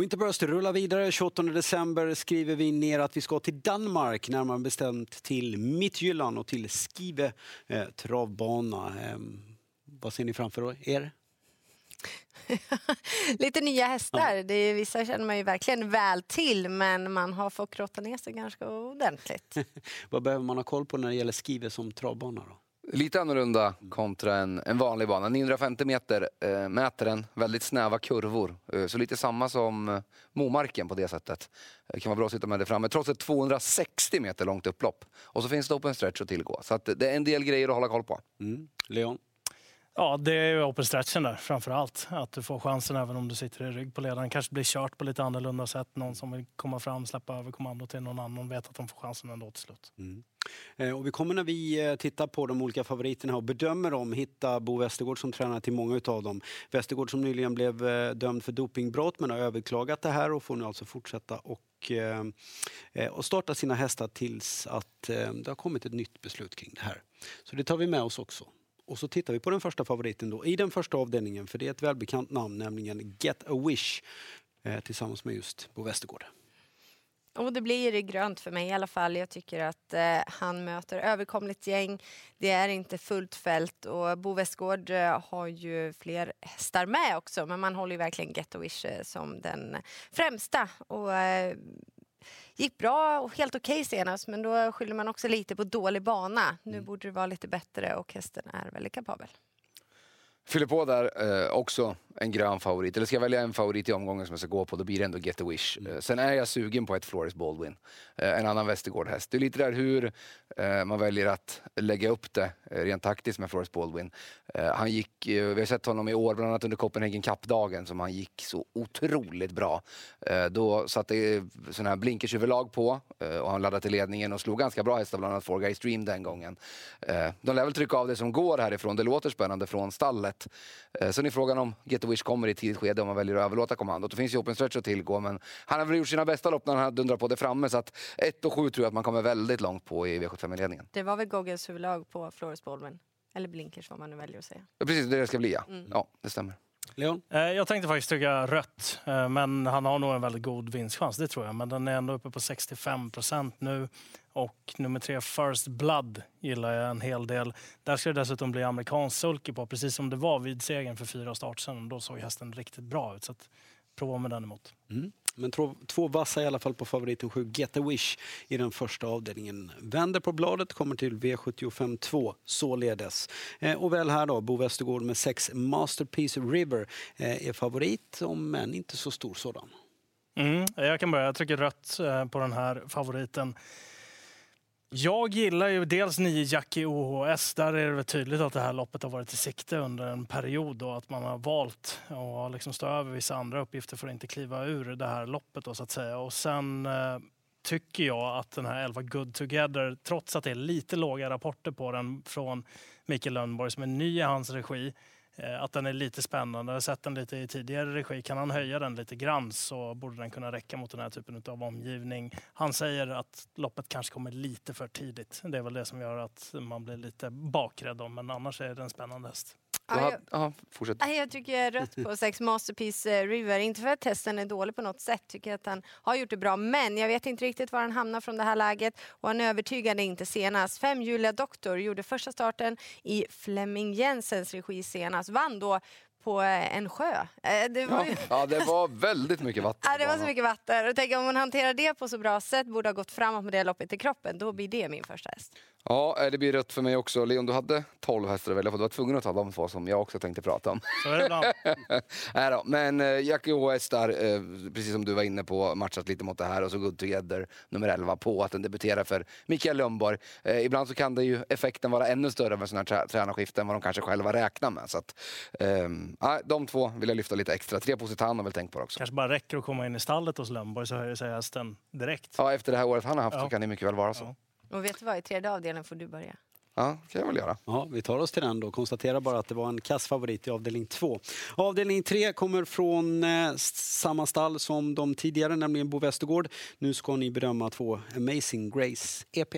Winterburst rullar vidare. 28 december skriver vi ner att vi ska till Danmark, närmare bestämt till Midtjylland och till Skive eh, travbana. Eh, vad ser ni framför er? Lite nya hästar. Ja. Det är, vissa känner man ju verkligen väl till men man har fått grotta ner sig ganska ordentligt. vad behöver man ha koll på när det gäller Skive som travbana? Då? Lite annorlunda kontra en, en vanlig bana. 950 meter eh, mäter den, väldigt snäva kurvor. Eh, så lite samma som eh, Momarken på det sättet. Det kan vara bra att sitta med det framme, trots ett 260 meter långt upplopp. Och så finns det open stretch att tillgå. Så att det är en del grejer att hålla koll på. Mm. Leon? Ja, det är open stretchen där framför allt. Att du får chansen även om du sitter i rygg på ledaren. Kanske blir kört på lite annorlunda sätt. Någon som vill komma fram, släppa över kommando till någon annan vet att de får chansen ändå till slut. Mm. Eh, och vi kommer när vi eh, tittar på de olika favoriterna och bedömer dem hitta Bo Westergård som tränare till många av dem. Westergård som nyligen blev eh, dömd för dopingbrott men har överklagat det här och får nu alltså fortsätta och och starta sina hästar tills att det har kommit ett nytt beslut kring det här. Så det tar vi med oss också. Och så tittar vi på den första favoriten då, i den första avdelningen, för det är ett välbekant namn, nämligen Get a Wish eh, tillsammans med just Bo Westergård. Och det blir grönt för mig i alla fall. Jag tycker att eh, han möter överkomligt gäng. Det är inte fullt fält och Bo Westgård eh, har ju fler hästar med också men man håller ju verkligen Get a Wish eh, som den främsta. Och, eh, gick bra och helt okej okay senast men då skyller man också lite på dålig bana. Nu mm. borde det vara lite bättre och hästen är väldigt kapabel. Fyller på där eh, också en grön favorit. Eller ska jag välja en favorit i omgången som jag ska gå på, då blir det ändå Get a Wish. Mm. Eh, sen är jag sugen på ett Floris Baldwin, eh, en annan Västergård-häst. Det är lite där hur eh, man väljer att lägga upp det rent taktiskt med Floris Baldwin. Han gick, vi har sett honom i år, bland annat under Copenhagen Cup-dagen, som han gick så otroligt bra. Då satte sådana här blinkersöverlag på och han laddade till ledningen och slog ganska bra hästar, bland annat Four Guys Dream den gången. De lär väl trycka av det som går härifrån, det låter spännande från stallet. Sen är frågan om Get Wish kommer i ett tidigt skede om man väljer att överlåta kommandot. Det finns ju open stretch att tillgå men han har väl gjort sina bästa lopp när han dundrar på det framme så att 1 och 7 tror jag att man kommer väldigt långt på i V75-ledningen. Det var väl Goggles huvudlag på Flores Baldwin? Eller blinkers vad man nu väljer att säga. Ja, precis, det, det ska bli ja. Mm. Ja, det stämmer. Leon? Eh, jag tänkte faktiskt trycka rött, eh, men han har nog en väldigt god vinstchans, det tror jag. Men den är ändå uppe på 65 procent nu. Och nummer tre, First Blood, gillar jag en hel del. Där ska det dessutom bli amerikansk sulky på, precis som det var vid segern för fyra start sedan. Då såg hästen riktigt bra ut. Så att, prova med den emot. Mm. Men två, två vassa i alla fall på favoriten 7 Get a Wish i den första avdelningen. Vänder på bladet, kommer till V75 2 således. Eh, och väl här då, Bo Westergård med 6 Masterpiece River eh, är favorit, om än inte så stor sådan. Mm, jag kan börja. Jag trycker rött eh, på den här favoriten. Jag gillar ju dels 9 Jackie OHS. Där är det tydligt att det här loppet har varit i sikte under en period och att man har valt att liksom stå över vissa andra uppgifter för att inte kliva ur det här loppet. Då, så att säga. Och sen eh, tycker jag att den här 11 Good Together, trots att det är lite låga rapporter på den från Mikael Lönnborg som är ny i hans regi, Eh, att den är lite spännande. Jag har sett den lite i tidigare regi. Kan han höja den lite grann så borde den kunna räcka mot den här typen av omgivning. Han säger att loppet kanske kommer lite för tidigt. Det är väl det som gör att man blir lite bakrädd om, men annars är det en spännande häst. Ja, jag, fortsätt. jag tycker rött på sex Masterpiece eh, River. Inte för att testen är dålig på något sätt, tycker att han har gjort det bra. Men jag vet inte riktigt var han hamnar från det här läget och han övertygade inte senast. Fem Julia Doktor gjorde första starten i Flemming Jensens regi senast. Vann då på eh, en sjö. Eh, det var, ju... ja, det var väldigt mycket vatten. Ja, det var så mycket vatten. Och tänk om man hanterar det på så bra sätt, borde ha gått framåt med det loppet i kroppen, då blir det min första häst. Ja, eh, det blir rött för mig också. Leon, du hade 12 hästar att välja på. Du var tvungen att ta de två som jag också tänkte prata om. Så är det ibland. Nej då, men eh, Jackie OS där, eh, precis som du var inne på, matchat lite mot det här och så Good Together, nummer 11, på att den debuterar för Mikael Lundborg. Eh, ibland så kan det ju effekten vara ännu större av en sån här trä tränarskifte än vad de kanske själva räknar med. Så att, de två vill jag lyfta lite extra. Tre Positan har väl tänkt på det också. kanske bara räcker att komma in i stallet hos Lundborg så höjer sig hästen direkt. Ja, efter det här året han har haft ja. så kan det mycket väl vara så. Ja. Och vet du vad, i tredje avdelningen får du börja. Ja, det kan jag väl göra. Ja, vi tar oss till den då. Konstaterar bara att det var en kass favorit i avdelning 2. Avdelning 3 kommer från eh, samma stall som de tidigare, nämligen Bo Westergård. Nu ska ni bedöma två Amazing Grace EP.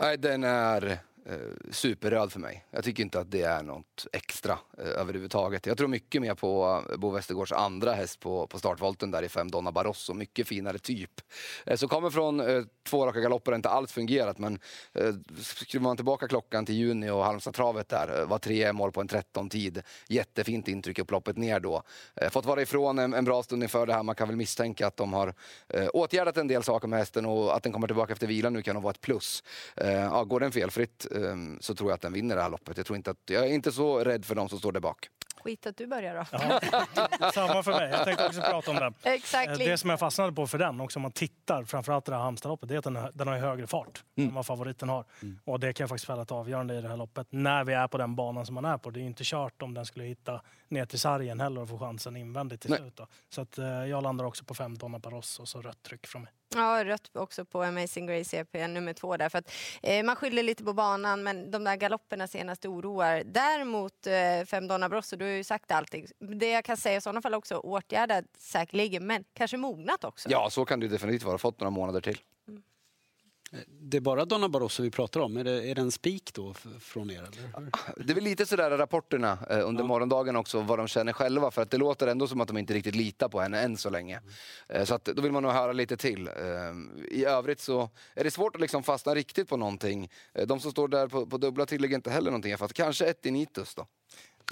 Nej, den är eh, superröd för mig. Jag tycker inte att det är något extra eh, överhuvudtaget. Jag tror mycket mer på eh, Bo Westergårds andra häst på, på startvolten där i fem Donna Barroso. Mycket finare typ. Eh, så kommer från eh, två raka galopper har inte alls fungerat men eh, skruvar man tillbaka klockan till juni och Halmstadtravet där eh, var tre mål på en 13-tid. Jättefint intryck upploppet ner då. Eh, fått vara ifrån en, en bra stund inför det här. Man kan väl misstänka att de har eh, åtgärdat en del saker med hästen och att den kommer tillbaka efter vila nu kan nog vara ett plus. Eh, ja, går den felfritt så tror jag att den vinner det här loppet. Jag, tror inte att, jag är inte så rädd för de som står där bak. Skit att du börjar då. Ja, samma för mig. Jag tänkte också prata om den. Exactly. Det som jag fastnade på för den, också om man tittar framförallt i det här Halmstadloppet, det är att den, den har högre fart Mm. än vad favoriten har. Och det kan faktiskt spela ett avgörande i det här loppet när vi är på den banan som man är på. Det är ju inte kört om den skulle hitta ner till sargen heller och få chansen invändigt till Nej. slut. Då. Så att, eh, jag landar också på fem Donna Barros och så rött tryck från mig. Ja, rött också på Amazing Grace EP nummer två där. För att, eh, man skyller lite på banan men de där galopperna senast oroar. Däremot eh, fem Donna Brosso, du har ju sagt allting. Det jag kan säga i sådana fall också åtgärdat säkerligen men kanske mognat också. Ja, så kan det definitivt vara. Fått några månader till. Det är bara Donna Barroso vi pratar om. Är det, är det en spik då från er? Eller? Det är väl lite sådär rapporterna eh, under Ja. morgondagen också, vad de känner själva. För att det låter ändå som att de inte riktigt litar på henne än så länge. Eh, så att då vill man nog höra lite till. Eh, I övrigt så är det svårt att liksom fastna riktigt på någonting. De som står där på, på dubbla tillägger inte heller någonting. För att kanske ett Initus då.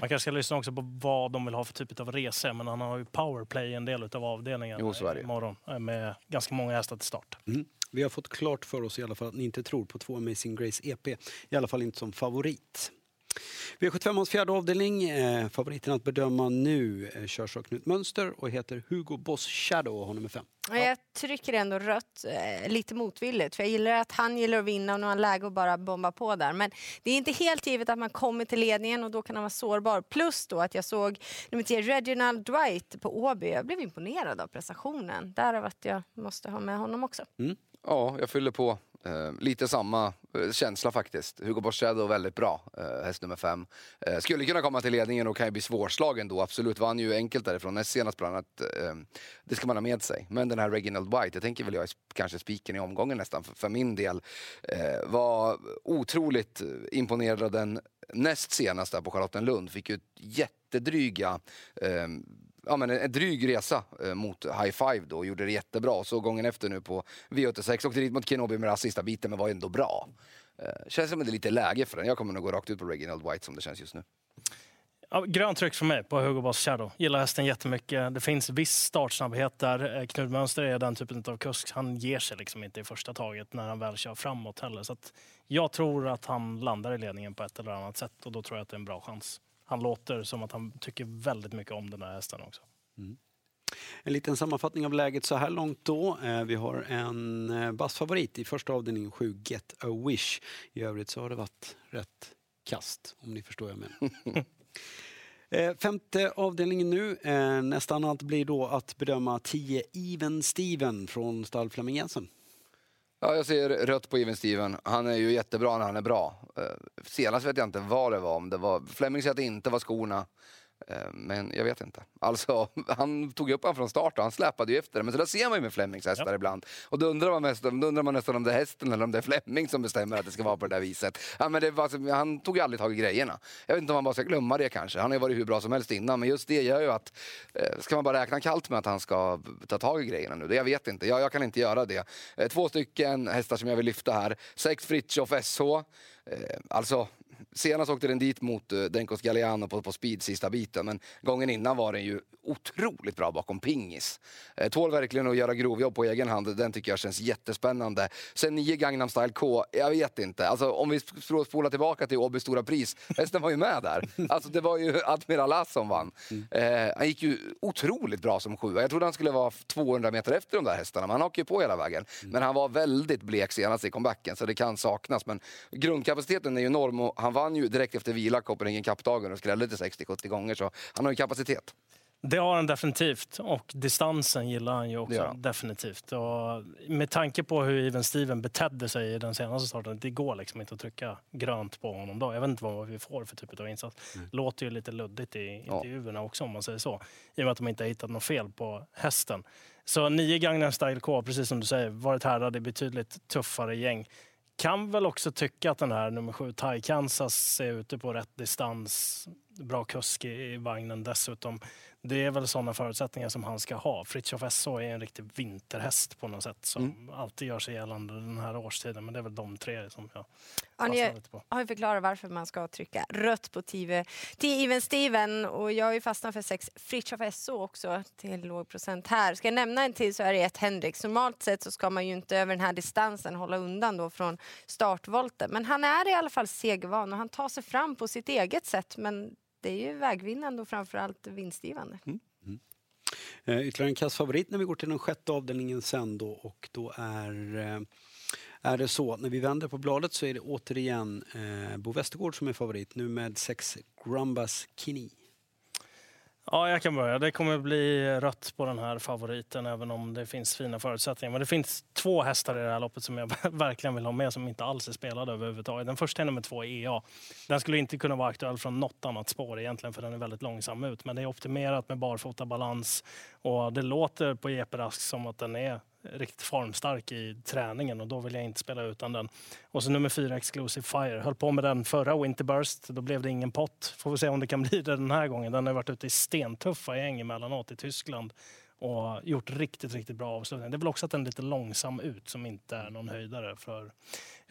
Man kanske ska lyssna också på vad de vill ha för typ av resa. Men han har ju powerplay en del av avdelningen Jo, imorgon med ganska många hästar till start. Mm. Vi har fått klart för oss i alla fall att ni inte tror på två Amazing Grace EP. I alla fall inte som favorit. V75 fjärde avdelning. Eh, favoriten att bedöma nu eh, körs av Knut Mönster och heter Hugo Boss Shadow och har nummer fem. Ja, Jag trycker ändå rött, eh, lite motvilligt. För jag gillar att han gillar att vinna och nu har han läge att bara bomba på där. Men det är inte helt givet att man kommer till ledningen och då kan han vara sårbar. Plus då att jag såg nummer 10, Reginald Dwight på Åby. Jag blev imponerad av prestationen. Därav att jag måste ha med honom också. Ja, jag fyller på. Eh, lite samma eh, känsla faktiskt. Hugo Boss väldigt bra, eh, häst nummer fem. Eh, skulle kunna komma till ledningen och kan ju bli svårslagen då, absolut. Vann ju enkelt därifrån näst senast bland annat. Eh, det ska man ha med sig. Men den här Reginald White, jag tänker väl jag är kanske spiken i omgången nästan för, för min del. Eh, var otroligt eh, imponerad av den näst senast där på Charlottenlund. Fick ju jättedryga eh, ja, men en, dryg resa eh, mot High Five då och gjorde det jättebra. Och så gången efter nu på V86 åkte dit mot Kenobi med sista biten men var ändå bra. Eh, känns som att det är lite läge för den. Jag kommer nog gå rakt ut på Reginald White som det känns just nu. Ja, grönt tryck för mig på Hugo Boss Shadow. Gillar hästen jättemycket. Det finns viss startsnabbhet där. Eh, Knut Mönster är den typen av kusk. Han ger sig liksom inte i första taget när han väl kör framåt heller. Så att jag tror att han landar i ledningen på ett eller annat sätt och då tror jag att det är en bra chans. Han låter som att han tycker väldigt mycket om den här hästen också. En liten sammanfattning av läget så här långt då. Eh, Vi har en eh, bassfavorit i första avdelningen 7 Get a Wish. I övrigt så har det varit rätt kast om ni förstår vad jag menar. Eh, Femte avdelningen nu. Nästan allt blir då att bedöma 10 Even Steven från stall Flemming Jensen. Ja, jag ser rött på Even Steven. Han är ju jättebra när han är bra. Eh, senast vet jag inte vad det var. Om det var Fleming säger att det inte var skorna. Eh, Men jag vet inte. Alltså, han tog upp han från start och han släpade ju efter. Men så där ser man ju med Flemings hästar Ja. ibland. Och då undrar, man mest, då undrar man nästan om det är hästen eller om det är Flemming som bestämmer att det ska vara på det där viset. Ja, men det var, han tog ju aldrig tag i grejerna. Jag vet inte om man bara ska glömma det kanske. Han har ju varit hur bra som helst innan. Men just det gör ju att, eh, ska man bara räkna kallt med att han ska ta tag i grejerna nu? Det jag vet inte. Jag, jag kan inte göra det. Eh, Två stycken hästar som jag vill lyfta här. Sex Fritiof SH. Alltså, senast åkte den dit mot uh, Denkos Galliano på, på speed sista biten. Men gången innan var den ju otroligt bra bakom pingis. Uh, tål verkligen att göra grovjobb på egen hand. Den tycker jag känns jättespännande. Sen 9 Gangnam Style K, jag vet inte. Alltså, om vi spolar tillbaka till Åby Stora Pris, hästen var ju med där. Alltså, det var ju Admiral Ass som vann. Uh, han gick ju otroligt bra som sjua. Jag trodde han skulle vara 200 meter efter de där hästarna, men han hakade ju på hela vägen. Men han var väldigt blek senast i comebacken, så det kan saknas. Men grundkapaciteten är ju enorm och han vann ju direkt efter vila Copenhagen Cup-dagen och skrällde till 60-70 gånger, så han har ju kapacitet. Det har han definitivt och distansen gillar han ju också Ja. definitivt. Och med tanke på hur Even Steven betedde sig i den senaste starten, det går liksom inte att trycka grönt på honom då. Jag vet inte vad vi får för typ av insats. Låter ju lite luddigt i Ja. intervjuerna också om man säger så. I och med att de inte har hittat något fel på hästen. Så nio Gangnam Style K, precis som du säger, varit härdad i betydligt tuffare gäng kan väl också tycka att den här nummer sju, Thai Kansas, är ute på rätt distans. Bra kusk i vagnen dessutom. Det är väl sådana förutsättningar som han ska ha. Fritiof SO är en riktig vinterhäst på något sätt som mm. alltid gör sig gällande den här årstiden. Men det är väl de tre som jag ja, ni har ju förklarat varför man ska trycka rött på TV till Even Steven och jag har ju fastnat för sex Fritiof SO också till låg procent här. Ska jag nämna en till så är det ett Hendrix. Normalt sett så ska man ju inte över den här distansen hålla undan då från startvolten. Men han är i alla fall segervan och han tar sig fram på sitt eget sätt. Men det är ju vägvinnande och framförallt vinstgivande. Mm. Mm. Eh, ytterligare en kass favorit när vi går till den sjätte avdelningen sen då och då är eh, är det så när vi vänder på bladet så är det återigen eh, Bo Westergård som är favorit nu med sex Grumbas Kini. Ja, jag kan börja. Det kommer bli rött på den här favoriten även om det finns fina förutsättningar. Men det finns två hästar i det här loppet som jag verkligen vill ha med som inte alls är spelade överhuvudtaget. Den första är nummer två, EA. Den skulle inte kunna vara aktuell från något annat spår egentligen för den är väldigt långsam ut. Men det är optimerat med barfota balans och det låter på Jeppe Rask som att den är riktigt formstark i träningen och då vill jag inte spela utan den. Och så nummer fyra, Exclusive Fire. Höll på med den förra Winterburst, då blev det ingen pott. Får vi se om det kan bli det den här gången. Den har varit ute i stentuffa gäng emellanåt i Tyskland och gjort riktigt, riktigt bra avslutningar. Det är väl också att den är lite långsam ut som inte är någon höjdare för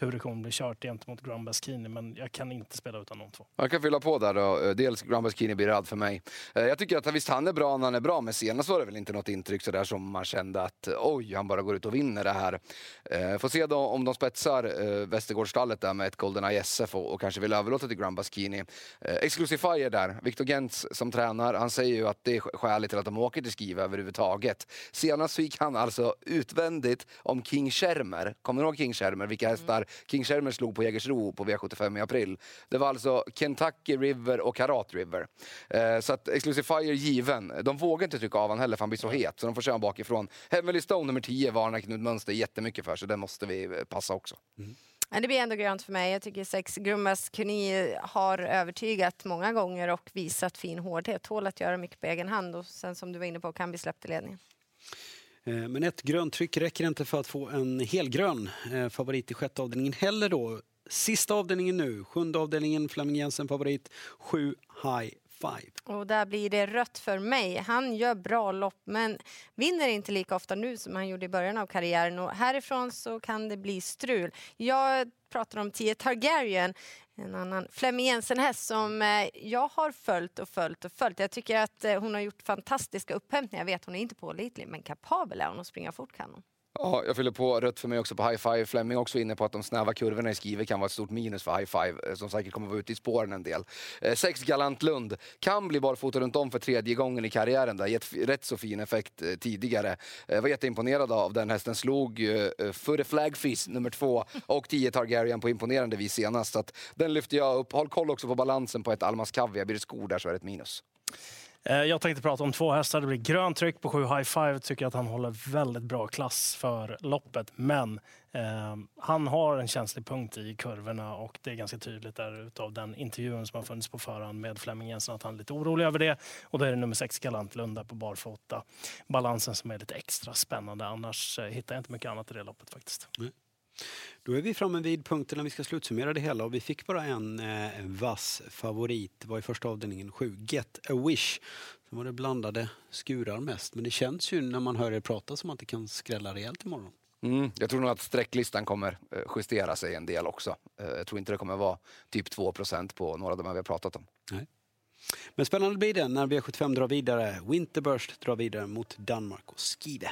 hur det kommer bli kört gentemot Grand Baskini, men jag kan inte spela utan de två. Jag kan fylla på där då. Eh, dels Grand Baskini blir rad för mig. Eh, jag tycker att visst, han är bra när han är bra, men senast var det väl inte något intryck sådär som man kände att oj, han bara går ut och vinner det här. Eh, får se då om de spetsar Västergårdsstallet där med ett Golden ISF och, och kanske vill överlåta till Grand Baskini. Exclusive Fire där, Viktor Gentz som tränar, han säger ju att det är skälet till att de åker till Skiva överhuvudtaget. Senast gick han alltså utvändigt om King Schermer. Kommer du ihåg King Schermer? Vilka hästar King Shermer slog på Jägersro på V75 i april. Det var alltså Kentucky River och Karat River. Eh, så att Exclusive Fire given. De vågar inte trycka av honom heller för han blir så het, så de får köra bakifrån. Heavenly Stone nummer 10 varnar Knut Mönster jättemycket för, så den måste vi eh, passa också. Mm. det blir ändå grönt för mig. Jag tycker sex Grummas Kuni har övertygat många gånger och visat fin hårdhet. Tål att göra mycket på egen hand och sen som du var inne på kan bli släppt i ledningen. Eh, men ett grönt tryck räcker inte för att få en helgrön eh, favorit i sjätte avdelningen heller då. Sista avdelningen nu, sjunde avdelningen, Flemming Jensen favorit, sju High Five. Och där blir det rött för mig. Han gör bra lopp men vinner inte lika ofta nu som han gjorde i början av karriären och härifrån så kan det bli strul. Jag pratar om 10 Targaryen en annan Flemming Jensen-häst som eh, jag har följt och följt och följt. Jag tycker att eh, hon har gjort fantastiska upphämtningar. Jag vet hon är inte pålitlig men kapabel är hon att springa fort kan hon. Ja, jag fyller på rött för mig också på high five. Flemming också inne på att de snäva kurvorna i skrivet kan vara ett stort minus för high five eh, som säkert kommer vara ute i spåren en del. Eh, sex Galant Lund kan bli barfota runt om för tredje gången i karriären. Det har gett rätt så fin effekt eh, tidigare. Jag var jätteimponerad av den hästen. Slog eh, eh Furre Flagfish nummer två och 10 Targaryen på imponerande vis senast. Så att den lyfter jag upp. Håll koll också på balansen på ett Almas Kaviar. Blir det skor där så är det ett minus. Eh, jag tänkte prata om två hästar. Det blir grönt tryck på sju High Five. Tycker att han håller väldigt bra klass för loppet. Men eh, han har en känslig punkt i kurvorna och det är ganska tydligt där utav den intervjun som har funnits på förhand med Flemming Jensen att han är lite orolig över det. Och då är det nummer sex Galant Lunda på barfota. Balansen som är lite extra spännande. Annars eh, hittar jag inte mycket annat i det loppet faktiskt. Mm. Då är vi framme vid punkten när vi ska slutsummera det hela och vi fick bara en eh, vass favorit. Det var i första avdelningen 7, Get a Wish. Sen var det blandade skurar mest, men det känns ju när man hör er prata som att det kan skrälla rejält imorgon. Mm, jag tror nog att sträcklistan kommer eh, justera sig en del också. Eh, jag tror inte det kommer vara typ 2% på några av de här vi har pratat om. Nej. Men spännande blir det när V75 drar vidare. Winterburst drar vidare mot Danmark och Skive.